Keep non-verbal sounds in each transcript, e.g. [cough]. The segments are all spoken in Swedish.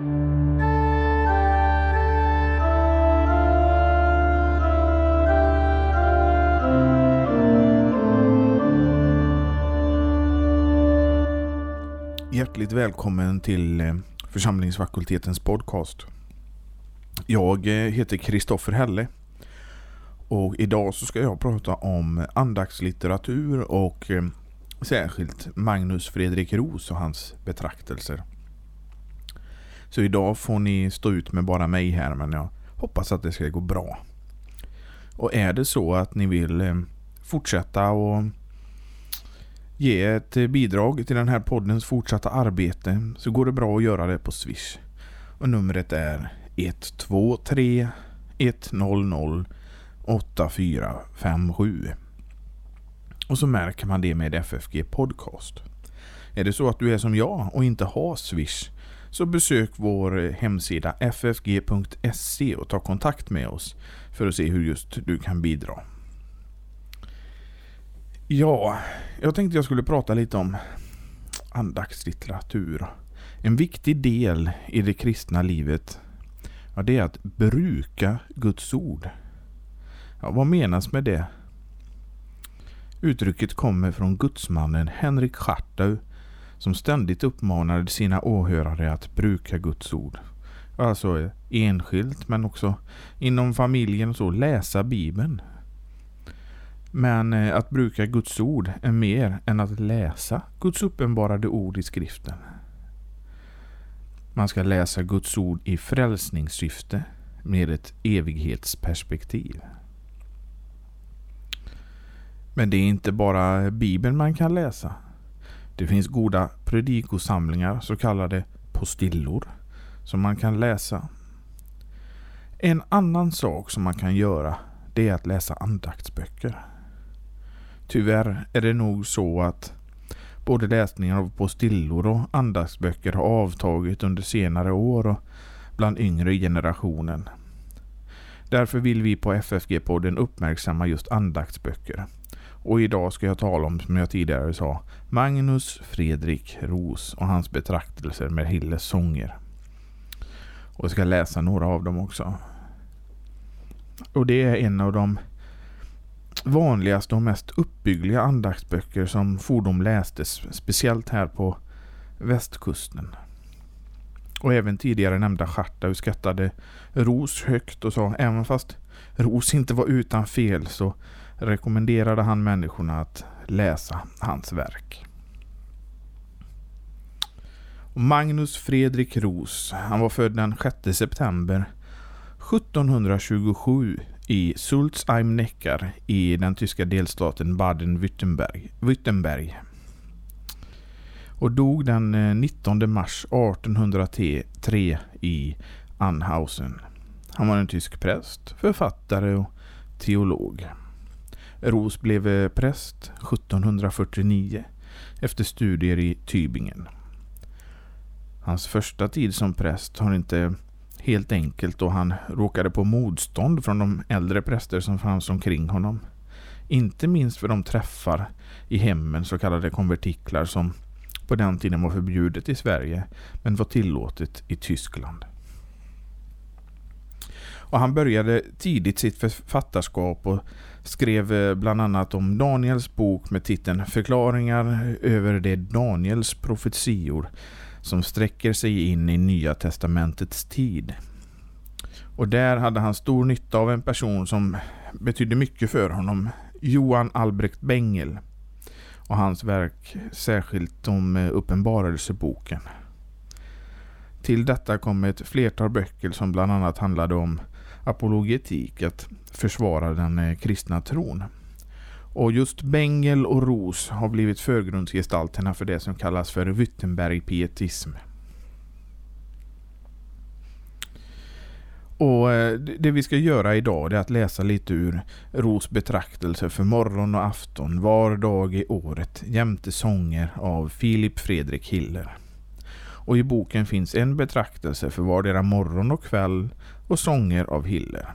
Hjärtligt välkommen till eh, församlingsfakultetens podcast. Jag eh, heter Kristoffer Helle och idag så ska jag prata om andaktslitteratur och eh, särskilt Magnus Fredrik Ros och hans betraktelser. Så idag får ni stå ut med bara mig här men jag hoppas att det ska gå bra. Och är det så att ni vill eh, fortsätta och ge ett bidrag till den här poddens fortsatta arbete så går det bra att göra det på Swish. Och numret är 123 100 8457. Och så märker man det med FFG Podcast. Är det så att du är som jag och inte har Swish så besök vår eh, hemsida ffg.se och ta kontakt med oss för att se hur just du kan bidra. Ja, jag tänkte jag skulle prata lite om andaktslitteratur. En viktig del i det kristna livet ja, det är att bruka Guds ord. Ja, vad menas med det? Uttrycket kommer från gudsmannen Henrik Schartau som ständigt uppmanade sina åhörare att bruka Guds ord. Alltså enskilt men också inom familjen och så läsa Bibeln. Men eh, att bruka Guds ord är mer än att läsa Guds uppenbarade ord i skriften. Man ska läsa Guds ord i frälsningssyfte med ett evighetsperspektiv. Men det är inte bara Bibeln man kan läsa. Det finns goda predikosamlingar, så kallade postillor, som man kan läsa. En annan sak som man kan göra det är att läsa andaktsböcker. Tyvärr är det nog så att både läsningen av postillor och andaktsböcker har avtagit under senare år och bland yngre generationen. Därför vill vi på FFG-podden uppmärksamma just andaktsböcker. Och idag ska jag tala om, som jag tidigare sa, Magnus Fredrik Ros och hans betraktelser med Hilles sånger. Och jag ska läsa några av dem också. Och det är en av de vanligaste och mest uppbyggliga andaktsböcker som fordom lästes, speciellt här på västkusten. Och även tidigare nämnda Schartau skattade Ros högt och sa även fast Ros inte var utan fel så rekommenderade han människorna att läsa hans verk. Magnus Fredrik Ros, han var född den 6 september 1727 i Sulzheim-Neckar i den tyska delstaten Baden-Württemberg. Och dog den eh, 19 mars 1803 i Anhausen. Han var en tysk präst, författare och teolog. Ros blev eh, präst 1749 efter studier i Tübingen. Hans första tid som präst har inte helt enkelt då han råkade på motstånd från de äldre präster som fanns omkring honom. Inte minst för de träffar i hemmen, så kallade konvertiklar, som på den tiden var förbjudet i Sverige men var tillåtet i Tyskland. Och han började tidigt sitt författarskap och skrev eh, bland annat om Daniels bok med titeln Förklaringar över det Daniels profetior som sträcker sig in i Nya Testamentets tid. Och där hade han stor nytta av en person som betydde mycket för honom, Johan Albrecht Bengel och hans verk särskilt om eh, Uppenbarelseboken. Till detta kom ett flertal böcker som bland annat handlade om apologetik, att försvara den eh, kristna tron. Och just Bengel och Ros har blivit förgrundsgestalterna för det som kallas för Wittenberg-pietism. Och eh, det vi ska göra idag är att läsa lite ur Ros betraktelse för morgon och afton var dag i året jämte sånger av Filip Fredrik Hiller. Och i boken finns en betraktelse för vardera morgon och kväll och sånger av Hiller.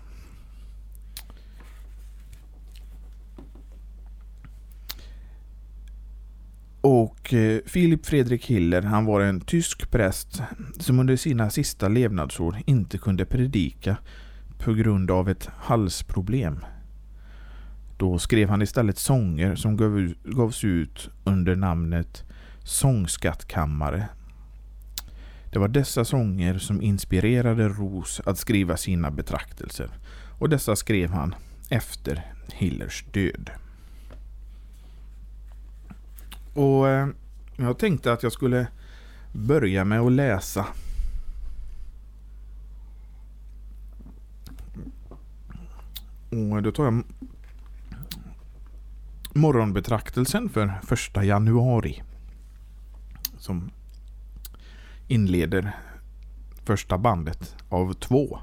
Och eh, Filip Fredrik Hiller han var en tysk präst som under sina sista levnadsår inte kunde predika på grund av ett halsproblem. Då skrev han istället sånger som gavs ut under namnet Sångskattkammare. Det var dessa sånger som inspirerade Ros att skriva sina betraktelser och dessa skrev han efter Hillers död. Och eh, jag tänkte att jag skulle börja med att läsa Och då tar jag morgonbetraktelsen för första januari. Som inleder första bandet av två.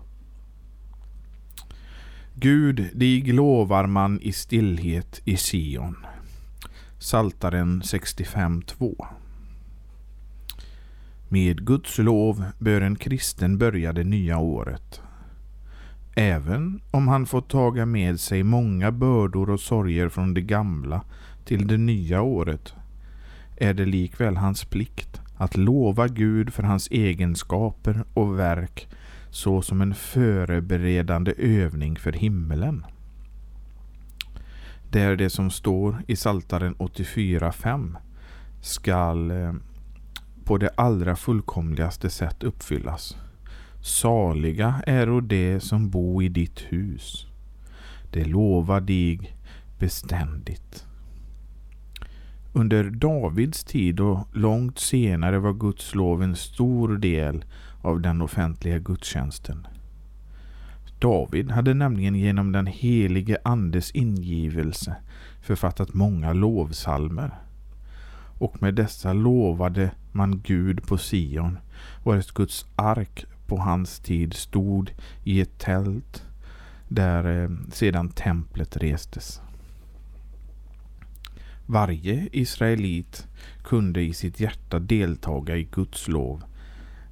Gud, dig lovar man i stillhet i Sion. Saltaren 65.2 Med Guds lov bör en kristen börja det nya året. Även om han får taga med sig många bördor och sorger från det gamla till det nya året är det likväl hans plikt att lova Gud för hans egenskaper och verk så som en förberedande övning för himmelen. Det är det som står i Saltaren 84.5 skall eh, på det allra fullkomligaste sätt uppfyllas. Saliga är det som bo i ditt hus. Det lovar dig beständigt. Under Davids tid och långt senare var Guds lov en stor del av den offentliga gudstjänsten. David hade nämligen genom den helige Andes ingivelse författat många lovsalmer. Och med dessa lovade man Gud på Sion vars Guds ark på hans tid stod i ett tält där eh, sedan templet restes. Varje israelit kunde i sitt hjärta deltaga i Guds lov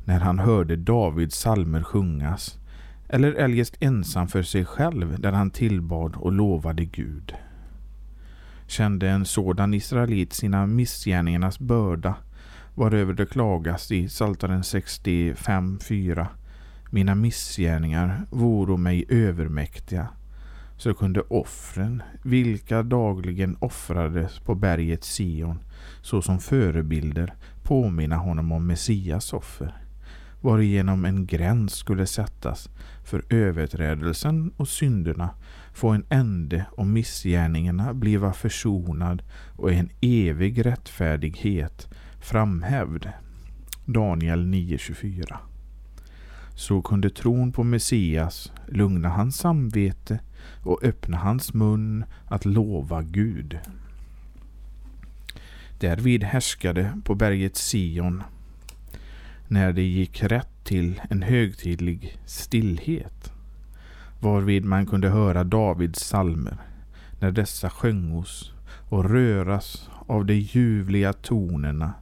när han hörde Davids salmer sjungas eller eljest ensam för sig själv där han tillbad och lovade Gud. Kände en sådan israelit sina missgärningarnas börda varöver det klagas i Psaltaren 65.4 Mina missgärningar voro mig övermäktiga så kunde offren, vilka dagligen offrades på berget Sion, såsom förebilder påminna honom om Messias offer, varigenom en gräns skulle sättas för överträdelsen och synderna, få en ände och missgärningarna bliva försonad och en evig rättfärdighet framhävd. Daniel 9.24 Så kunde tron på Messias lugna hans samvete och öppna hans mun att lova Gud. Därvid härskade på berget Sion när det gick rätt till en högtidlig stillhet varvid man kunde höra Davids salmer när dessa sjöngos och röras av de ljuvliga tonerna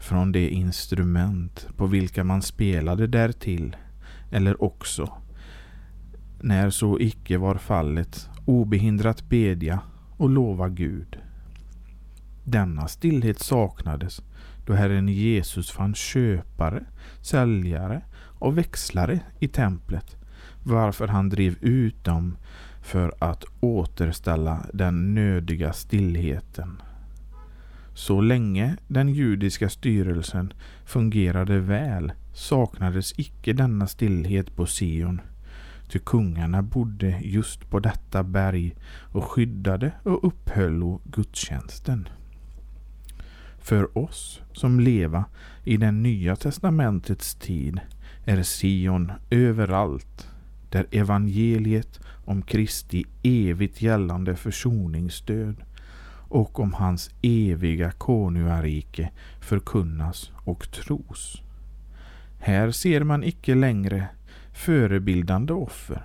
från de instrument på vilka man spelade därtill eller också när så icke var fallet, obehindrat bedja och lova Gud. Denna stillhet saknades då Herren Jesus fann köpare, säljare och växlare i templet, varför han drev ut dem för att återställa den nödiga stillheten. Så länge den judiska styrelsen fungerade väl saknades icke denna stillhet på Sion Ty kungarna bodde just på detta berg och skyddade och upphöll gudstjänsten. För oss som leva i den nya testamentets tid är Sion överallt där evangeliet om Kristi evigt gällande försoningsstöd och om hans eviga konungarike förkunnas och tros. Här ser man icke längre förebildande offer,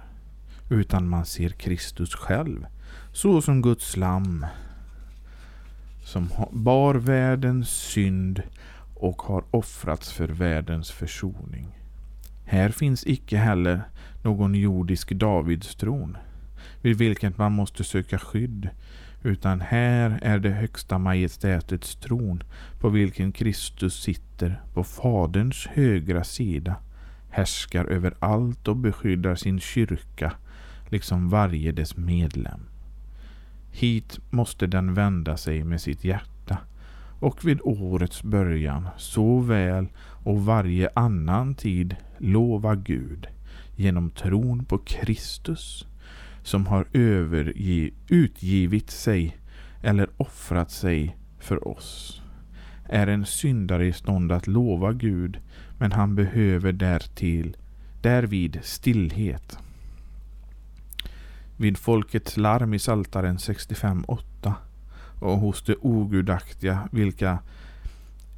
utan man ser Kristus själv så som Guds lamm som bar världens synd och har offrats för världens försoning. Här finns icke heller någon jordisk Davidstron vid vilken man måste söka skydd utan här är det högsta majestätets tron på vilken Kristus sitter på Faderns högra sida, härskar över allt och beskyddar sin kyrka, liksom varje dess medlem. Hit måste den vända sig med sitt hjärta och vid årets början såväl och varje annan tid lova Gud genom tron på Kristus som har överge, utgivit sig eller offrat sig för oss. Är en syndare i stånd att lova Gud men han behöver därtill därvid stillhet. Vid folkets larm i Saltaren 65.8 och hos de ogudaktiga vilka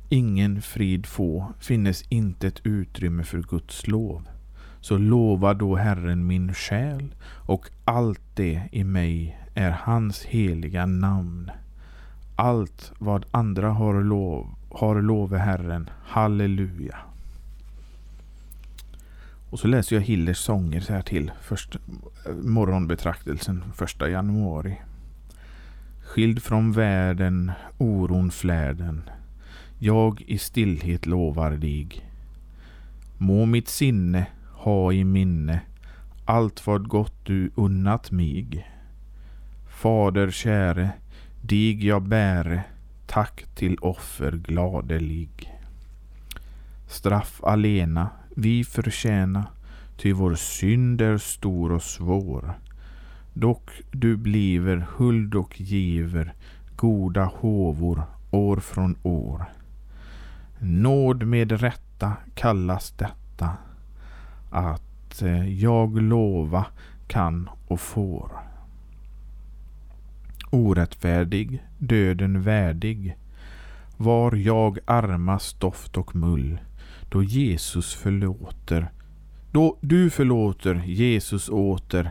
ingen frid få finnes inte ett utrymme för Guds lov. Så lova då Herren min själ och allt det i mig är hans heliga namn. Allt vad andra har lov, har love Herren. Halleluja. Och så läser jag Hillers sånger så här till först, eh, morgonbetraktelsen första januari. Skild från världen, oron flärden. Jag i stillhet lovar dig. Må mitt sinne ha i minne allt vad gott du unnat mig. Fader käre, dig jag bäre, tack till offer gladelig. Straff alena vi förtjäna, ty vår synd är stor och svår. Dock du bliver huld och giver goda håvor år från år. Nåd med rätta kallas detta, att eh, jag lova kan och får. Orättfärdig, döden värdig, var jag arma stoft och mull, då Jesus förlåter, då du förlåter Jesus åter,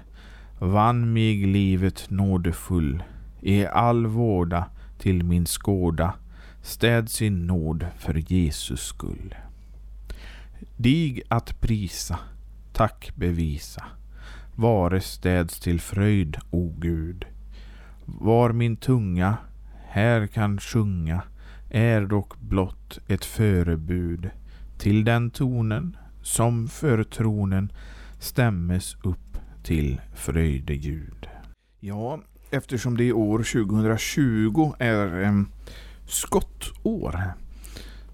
vann mig livet nådefull, i all vårda till min skåda, städ sin nåd för Jesus skull. Dig att prisa, tack bevisa, vare städs till fröjd, o Gud. Var min tunga här kan sjunga, är dock blott ett förebud till den tonen som för tronen stämmes upp till fröjdeljud. Ja, eftersom det i år 2020 är eh, skottår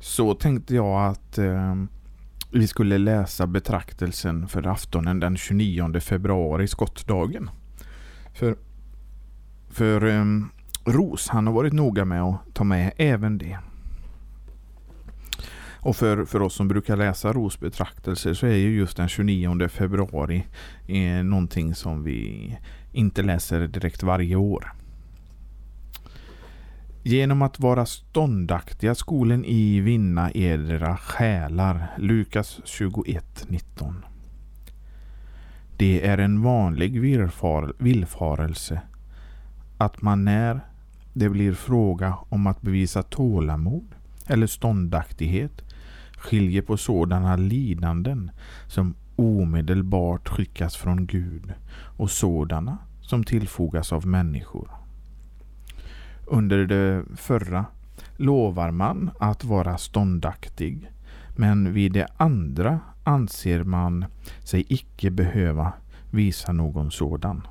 så tänkte jag att eh, vi skulle läsa betraktelsen för aftonen den 29 februari, skottdagen. För, för eh, Ros, han har varit noga med att ta med även det. Och för, för oss som brukar läsa rosbetraktelser så är ju just den 29 februari eh, någonting som vi inte läser direkt varje år. Genom att vara ståndaktiga skolen i vinna edra själar. Lukas 21.19 Det är en vanlig villfar villfarelse att man när det blir fråga om att bevisa tålamod eller ståndaktighet skiljer på sådana lidanden som omedelbart skickas från Gud och sådana som tillfogas av människor. Under det förra lovar man att vara ståndaktig men vid det andra anser man sig icke behöva visa någon sådan.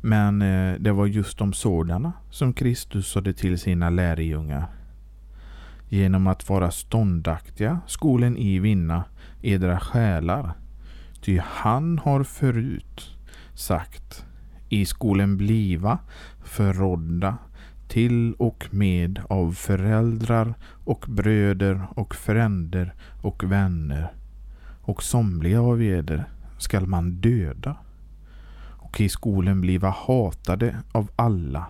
Men eh, det var just de sådana som Kristus sade till sina lärjungar. Genom att vara ståndaktiga skolen i vinna edra själar. Ty han har förut sagt i skolen bliva förrådda till och med av föräldrar och bröder och fränder och vänner och somliga av eder skall man döda och i skolen bliva hatade av alla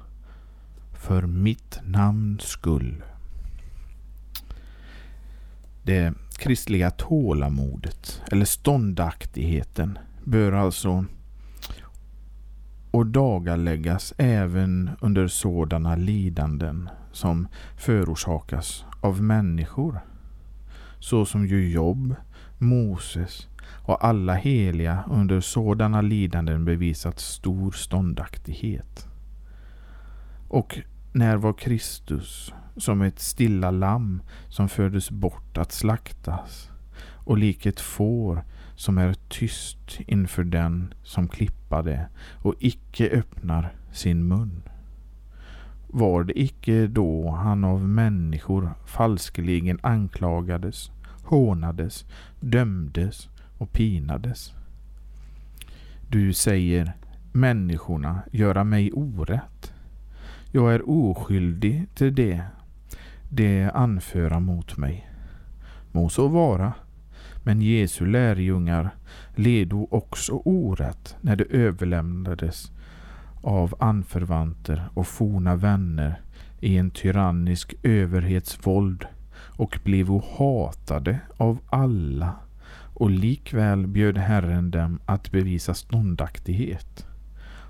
för mitt namns skull. Det kristliga tålamodet eller ståndaktigheten bör alltså och även under sådana lidanden som förorsakas av människor. Så som ju Job, Moses, och alla heliga under sådana lidanden bevisat stor ståndaktighet. Och när var Kristus som ett stilla lamm som fördes bort att slaktas och lik ett får som är tyst inför den som klippade och icke öppnar sin mun. Var det icke då han av människor falskeligen anklagades, hånades, dömdes och pinades? Du säger människorna göra mig orätt. Jag är oskyldig till det de anföra mot mig. Må så vara, men Jesu lärjungar ledo också orätt när de överlämnades av anförvanter och forna vänner i en tyrannisk överhetsvåld och blev hatade av alla och likväl bjöd Herren dem att bevisa ståndaktighet.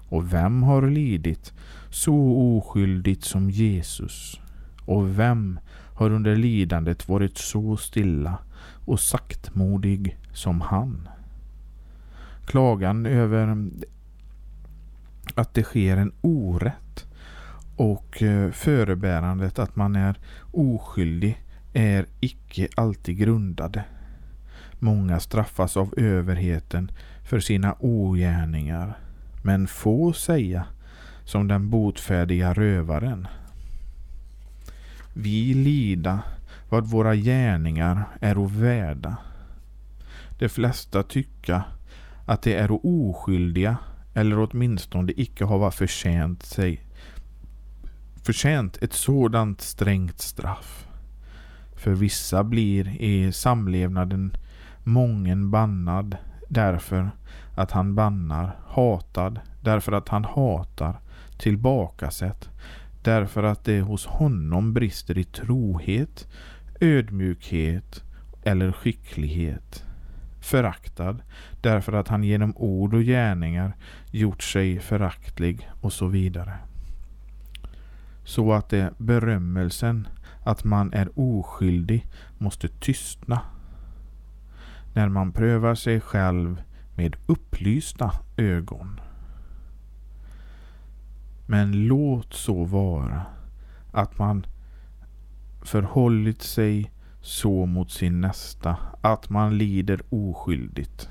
Och vem har lidit så oskyldigt som Jesus? Och vem har under lidandet varit så stilla och saktmodig som han? Klagan över att det sker en orätt och eh, förebärandet att man är oskyldig är icke alltid grundade. Många straffas av överheten för sina ogärningar, men få säga som den botfärdiga rövaren. Vi lida vad våra gärningar är värda. De flesta tycka att de är oskyldiga eller åtminstone icke hava förtjänt sig förtjänt ett sådant strängt straff. För vissa blir i samlevnaden mången bannad därför att han bannar, hatad därför att han hatar, tillbakasätt därför att det hos honom brister i trohet, ödmjukhet eller skicklighet föraktad därför att han genom ord och gärningar gjort sig föraktlig och så vidare. Så att det berömmelsen att man är oskyldig måste tystna. När man prövar sig själv med upplysta ögon. Men låt så vara att man förhållit sig så mot sin nästa att man lider oskyldigt,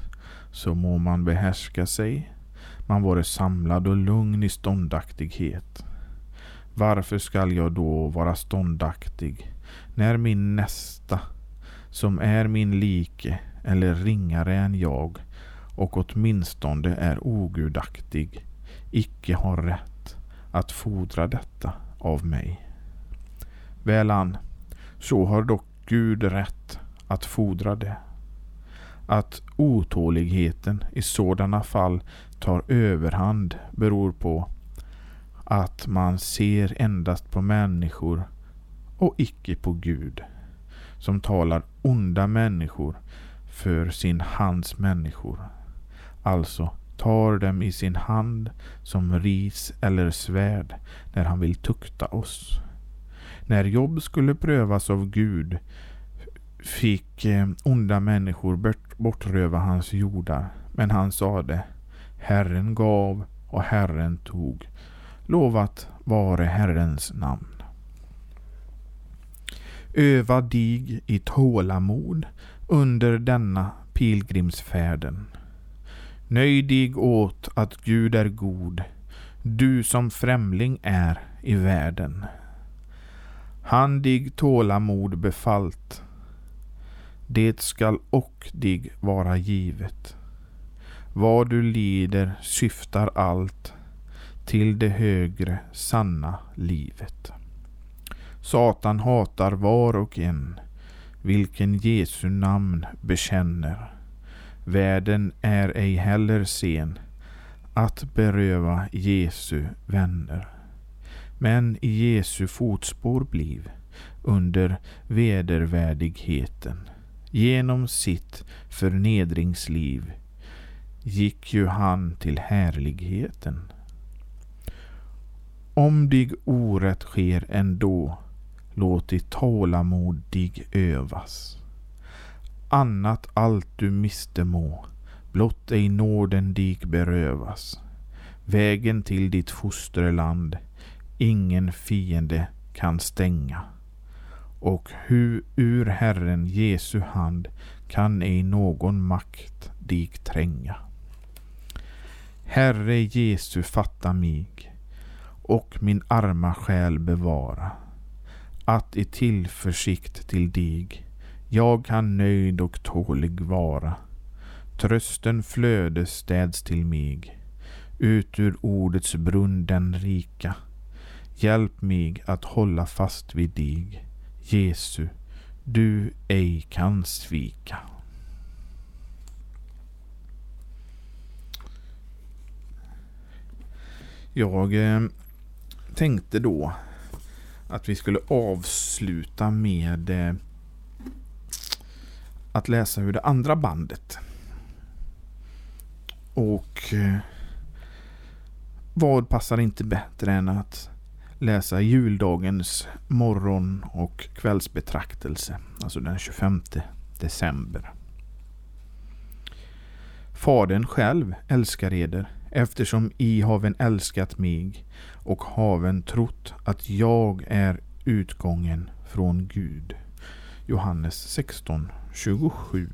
så må man behärska sig, man vare samlad och lugn i ståndaktighet. Varför skall jag då vara ståndaktig när min nästa, som är min like eller ringare än jag och åtminstone är ogudaktig, icke har rätt att fordra detta av mig? Välan, så har dock Gud rätt att fordra det. Att otåligheten i sådana fall tar överhand beror på att man ser endast på människor och icke på Gud som talar onda människor för sin hands människor. Alltså tar dem i sin hand som ris eller svärd när han vill tukta oss. När Jobb skulle prövas av Gud fick eh, onda människor bortröva hans jordar. Men han sade Herren gav och Herren tog. Lovat vare Herrens namn. Öva dig i tålamod under denna pilgrimsfärden. Nöj dig åt att Gud är god, du som främling är i världen. Han dig tålamod befallt, det skall och dig vara givet. Vad du lider syftar allt till det högre sanna livet. Satan hatar var och en, vilken Jesu namn bekänner. Världen är ej heller sen att beröva Jesu vänner. Men i Jesu fotspår bliv under vedervärdigheten Genom sitt förnedringsliv gick ju han till härligheten. Om dig orätt sker ändå, låt ditt tålamod dig övas annat allt du miste må, blott ej nåden dig berövas. Vägen till ditt fosterland ingen fiende kan stänga. Och hu ur Herren Jesu hand kan ej någon makt dig tränga. Herre Jesu fatta mig och min arma själ bevara att i tillförsikt till dig jag kan nöjd och tålig vara. Trösten flöde städs till mig, ut ur ordets brunn den rika. Hjälp mig att hålla fast vid dig, Jesu, du ej kan svika. Jag eh, tänkte då att vi skulle avsluta med eh, att läsa hur det andra bandet. Och eh, vad passar inte bättre än att läsa juldagens morgon och kvällsbetraktelse, alltså den 25 december. Fadern själv älskar eder eftersom i haven älskat mig och haven trott att jag är utgången från Gud. Johannes 16, 27.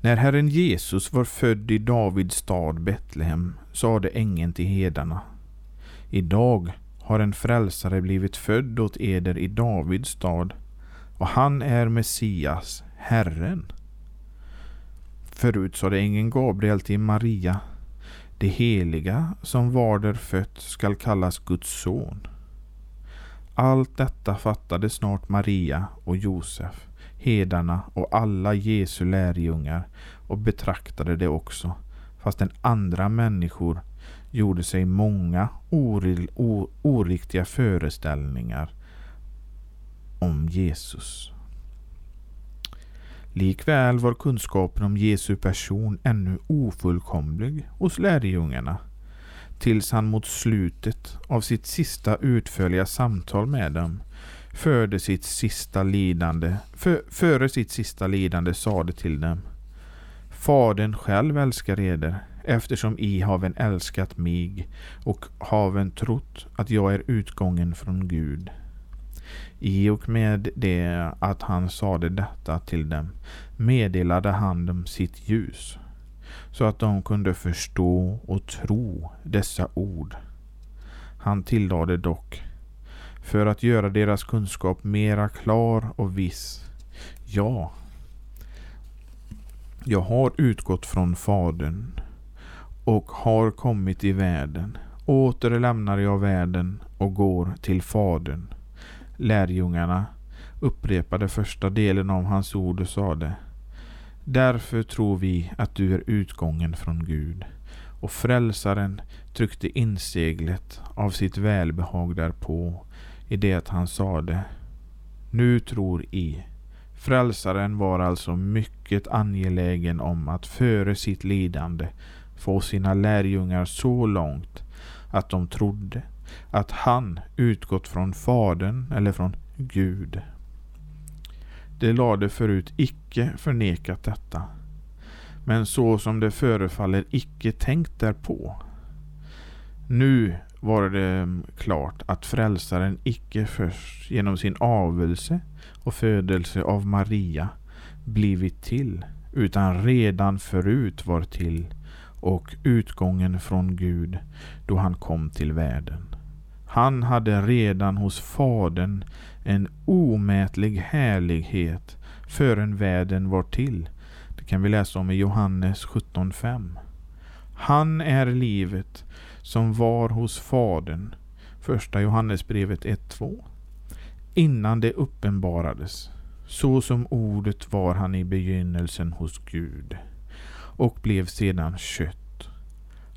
När Herren Jesus var född i Davids stad Betlehem sade ängeln till hedarna. Idag har en frälsare blivit född åt eder i Davids stad och han är Messias, Herren. Förut sade ängeln Gabriel till Maria. Det heliga som var där fött skall kallas Guds son. Allt detta fattade snart Maria och Josef, hedarna och alla Jesu lärjungar och betraktade det också, fastän andra människor gjorde sig många oriktiga föreställningar om Jesus. Likväl var kunskapen om Jesu person ännu ofullkomlig hos lärjungarna tills han mot slutet av sitt sista utförliga samtal med dem förde sitt sista lidande, för, före sitt sista lidande sade till dem Fadern själv älskar eder eftersom i haven älskat mig och haven trott att jag är utgången från Gud. I och med det att han sade detta till dem meddelade han dem sitt ljus så att de kunde förstå och tro dessa ord. Han tillade dock för att göra deras kunskap mera klar och viss. Ja, jag har utgått från Fadern och har kommit i världen. Åter lämnar jag världen och går till Fadern. Lärjungarna upprepade första delen av hans ord och sade Därför tror vi att du är utgången från Gud. Och frälsaren tryckte inseglet av sitt välbehag därpå i det att han sade Nu tror i. Frälsaren var alltså mycket angelägen om att före sitt lidande få sina lärjungar så långt att de trodde att han utgått från Fadern eller från Gud. De lade förut icke förnekat detta, men så som det förefaller icke tänkt därpå. Nu var det klart att frälsaren icke först genom sin avelse och födelse av Maria blivit till, utan redan förut var till och utgången från Gud då han kom till världen. Han hade redan hos Fadern en omätlig härlighet förrän världen var till. Det kan vi läsa om i Johannes 17.5. Han är livet som var hos Fadern. Första Johannesbrevet 1.2. Innan det uppenbarades. Så som ordet var han i begynnelsen hos Gud och blev sedan kött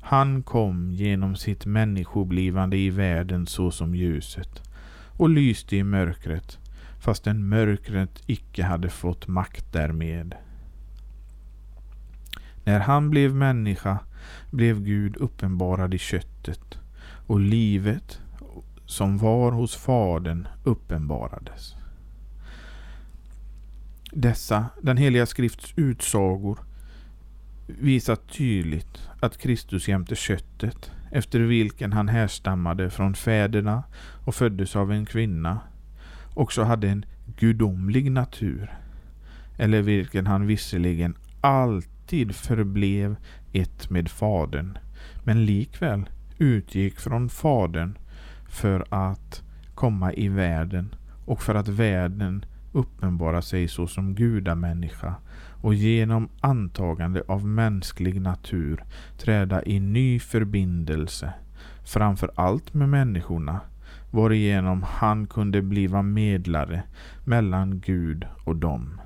han kom genom sitt människoblivande i världen såsom ljuset och lyste i mörkret, fastän mörkret icke hade fått makt därmed. När han blev människa blev Gud uppenbarad i köttet och livet som var hos Fadern uppenbarades. Dessa, den heliga skrifts utsagor, visar tydligt att Kristus jämte köttet, efter vilken han härstammade från fäderna och föddes av en kvinna, också hade en gudomlig natur, eller vilken han visserligen alltid förblev ett med Fadern, men likväl utgick från Fadern för att komma i världen och för att världen uppenbara sig såsom gudamänniska och genom antagande av mänsklig natur träda i ny förbindelse, framför allt med människorna, varigenom han kunde bliva medlare mellan Gud och dem.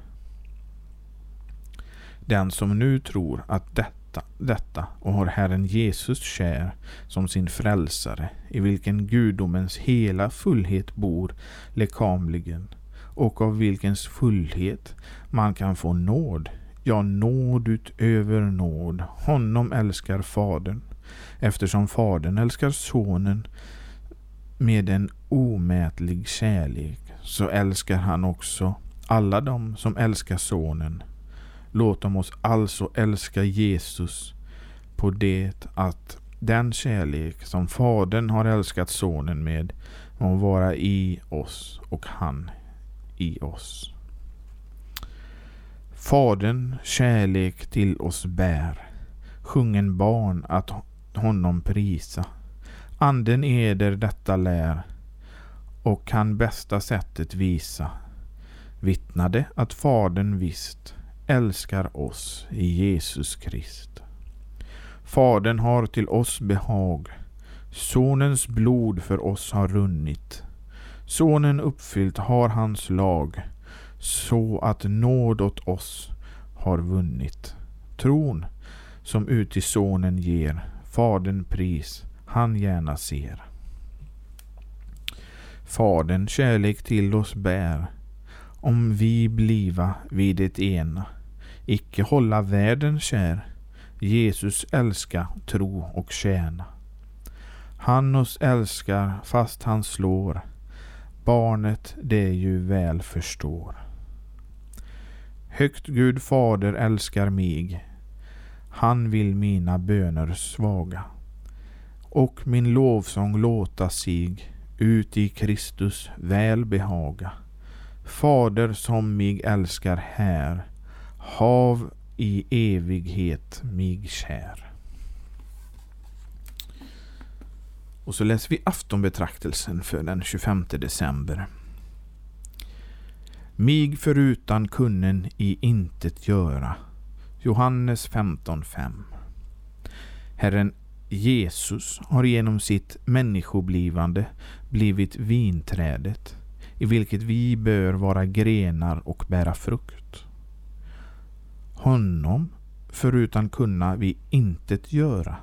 Den som nu tror att detta, detta och har Herren Jesus kär som sin frälsare, i vilken gudomens hela fullhet bor lekamligen, och av vilkens fullhet man kan få nåd, ja nåd utöver nåd. Honom älskar Fadern, eftersom Fadern älskar Sonen med en omätlig kärlek, så älskar han också alla dem som älskar Sonen. Låt dem oss alltså älska Jesus på det att den kärlek som Fadern har älskat Sonen med må vara i oss och han i oss. Fadern kärlek till oss bär, sjungen barn att honom prisa. Anden eder detta lär och kan bästa sättet visa. Vittnade att Fadern visst älskar oss i Jesus Krist. Fadern har till oss behag, Sonens blod för oss har runnit. Sonen uppfyllt har hans lag, så att nåd åt oss har vunnit. Tron som ut i Sonen ger, Fadern pris han gärna ser. Fadern kärlek till oss bär, om vi bliva vid det ena, icke hålla världen kär, Jesus älska, tro och tjäna. Han oss älskar fast han slår, barnet det ju väl förstår. Högt Gud fader älskar mig, han vill mina böner svaga och min lovsång låta sig ut i Kristus väl behaga. Fader som mig älskar här, hav i evighet mig kär. Och så läser vi aftonbetraktelsen för den 25 december. Mig förutan kunnen i intet göra. Johannes 15.5 Herren Jesus har genom sitt människoblivande blivit vinträdet i vilket vi bör vara grenar och bära frukt. Honom förutan kunna vi intet göra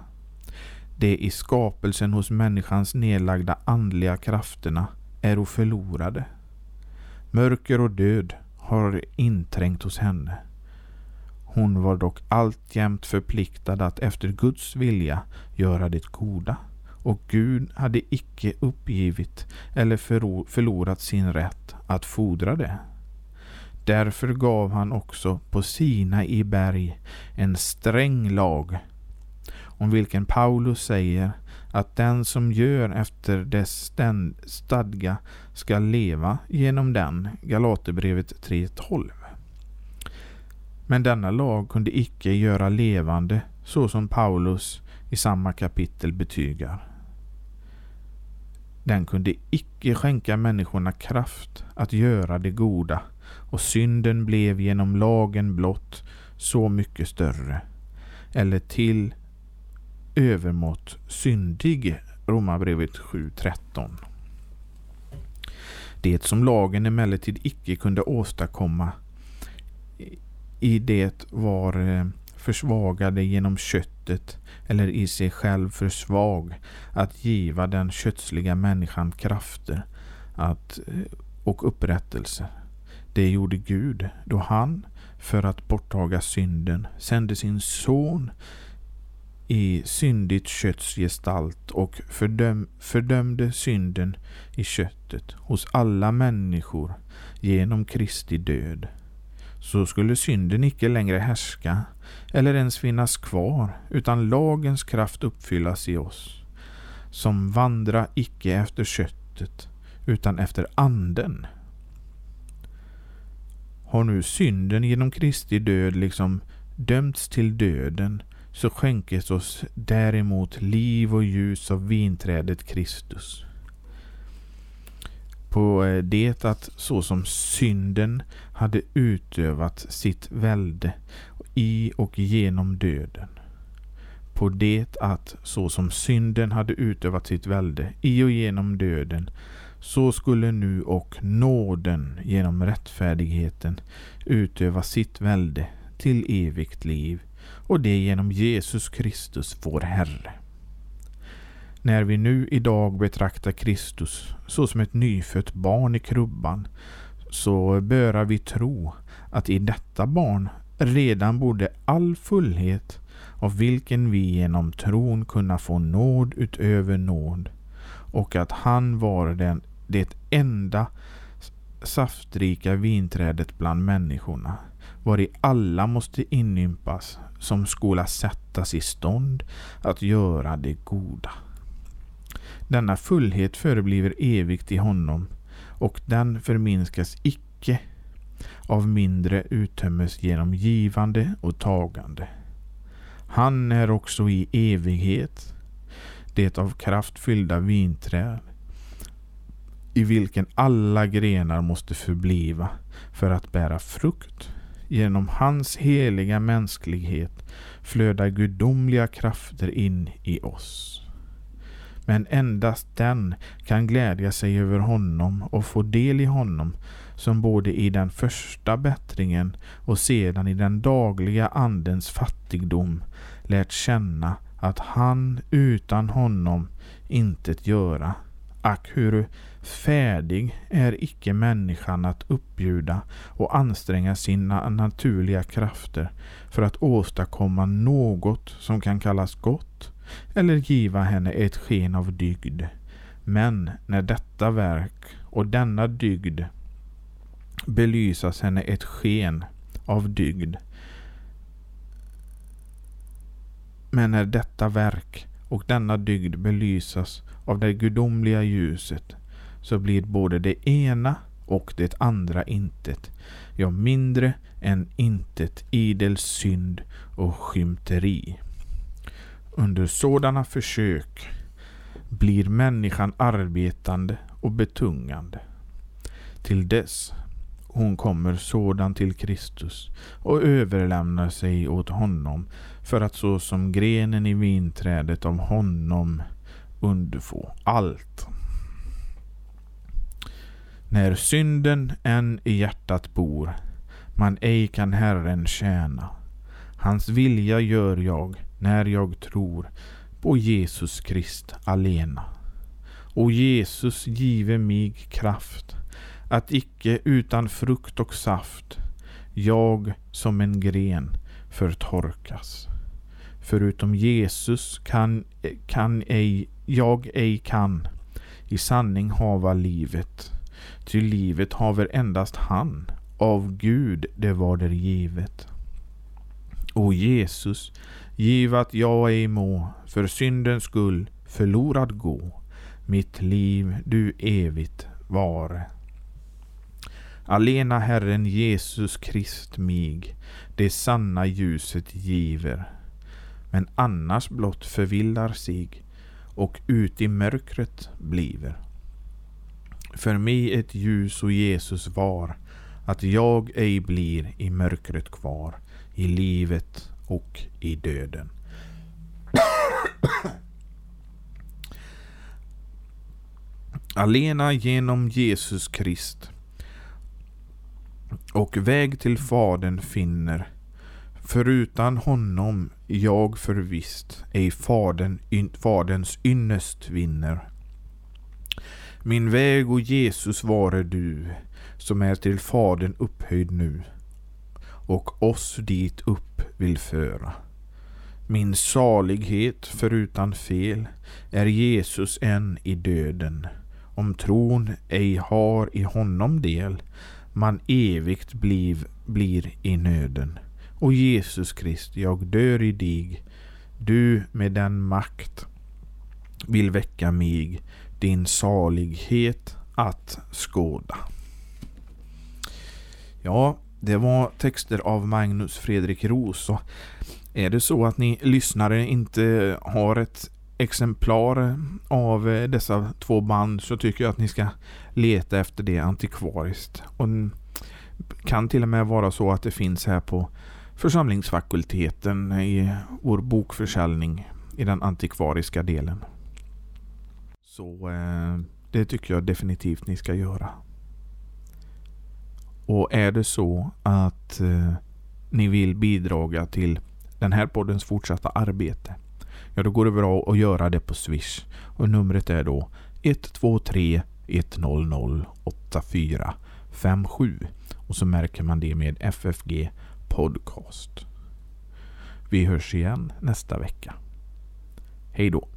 det i skapelsen hos människans nedlagda andliga krafterna är förlorade. Mörker och död har inträngt hos henne. Hon var dock alltjämt förpliktad att efter Guds vilja göra det goda och Gud hade icke uppgivit eller förlorat sin rätt att fordra det. Därför gav han också på Sina i berg en sträng lag om vilken Paulus säger att den som gör efter dess stadga ska leva genom den, Galaterbrevet 3.12. Men denna lag kunde icke göra levande så som Paulus i samma kapitel betygar. Den kunde icke skänka människorna kraft att göra det goda och synden blev genom lagen blott så mycket större eller till övermått syndig. Romarbrevet 7.13. Det som lagen emellertid icke kunde åstadkomma i det var eh, försvagade genom köttet eller i sig själv för svag att giva den kötsliga människan krafter att, eh, och upprättelse. Det gjorde Gud då han, för att borttaga synden, sände sin son i syndigt kötts gestalt och fördöm, fördömde synden i köttet hos alla människor genom Kristi död, så skulle synden icke längre härska eller ens finnas kvar, utan lagens kraft uppfyllas i oss, som vandra icke efter köttet, utan efter anden. Har nu synden genom Kristi död liksom dömts till döden, så skänkes oss däremot liv och ljus av vinträdet Kristus på eh, det att så som synden hade utövat sitt välde i och genom döden. På det att så som synden hade utövat sitt välde i och genom döden så skulle nu och nåden genom rättfärdigheten utöva sitt välde till evigt liv och det genom Jesus Kristus vår Herre. När vi nu idag betraktar Kristus såsom ett nyfött barn i krubban så böra vi tro att i detta barn redan borde all fullhet av vilken vi genom tron kunna få nåd utöver nåd och att han var den, det enda saftrika vinträdet bland människorna vari alla måste inympas som skola sättas i stånd att göra det goda. Denna fullhet förebliver evigt i honom och den förminskas icke av mindre uttömmes genom givande och tagande. Han är också i evighet det av kraft fyllda vinträd i vilken alla grenar måste förbliva för att bära frukt. Genom hans heliga mänsklighet flödar gudomliga krafter in i oss. Men endast den kan glädja sig över honom och få del i honom som både i den första bättringen och sedan i den dagliga andens fattigdom lärt känna att han utan honom intet göra. Ack hur färdig är icke människan att uppbjuda och anstränga sina naturliga krafter för att åstadkomma något som kan kallas gott eller giva henne ett sken av dygd. Men när detta verk och denna dygd belysas henne ett sken av dygd. Men när detta verk och denna dygd belysas av det gudomliga ljuset så blir både det ena och det andra intet, ja mindre än intet idel synd och skymteri. Under sådana försök blir människan arbetande och betungande. Till dess hon kommer sådan till Kristus och överlämnar sig åt honom för att så som grenen i vinträdet av honom undfå allt. När synden än i hjärtat bor, man ej kan Herren tjäna. Hans vilja gör jag när jag tror på Jesus Krist alena. O Jesus give mig kraft att icke utan frukt och saft jag som en gren förtorkas. Förutom Jesus kan, kan ej, jag ej kan i sanning hava livet. Ty livet haver endast han, av Gud det var där givet. O Jesus, giv att jag ej må för syndens skull förlorad gå, mitt liv du evigt vare. Alena Herren Jesus Krist mig det sanna ljuset giver, men annars blott förvillar sig och ut i mörkret bliver. För mig ett ljus och Jesus var, att jag ej blir i mörkret kvar, i livet och i döden. [coughs] Alena genom Jesus Krist och väg till Fadern finner. Förutan honom jag förvisst ej fadern, Faderns ynnest vinner. Min väg och Jesus vare du, som är till Fadern upphöjd nu och oss dit upp vill föra. Min salighet förutan fel är Jesus än i döden. Om tron ej har i honom del man evigt bliv, blir i nöden. Och Jesus Krist, jag dör i dig. Du med den makt vill väcka mig, din salighet att skåda. Ja, det var texter av Magnus Fredrik Ros. Och är det så att ni lyssnare inte har ett exemplar av eh, dessa två band så tycker jag att ni ska leta efter det antikvariskt. Och kan till och med vara så att det finns här på församlingsfakulteten i vår bokförsäljning i den antikvariska delen. Så eh, det tycker jag definitivt ni ska göra. Och är det så att eh, ni vill bidra till den här poddens fortsatta arbete, ja då går det bra att göra det på Swish. Och numret är då 123 100 8457 och så märker man det med FFG Podcast. Vi hörs igen nästa vecka. Hej då!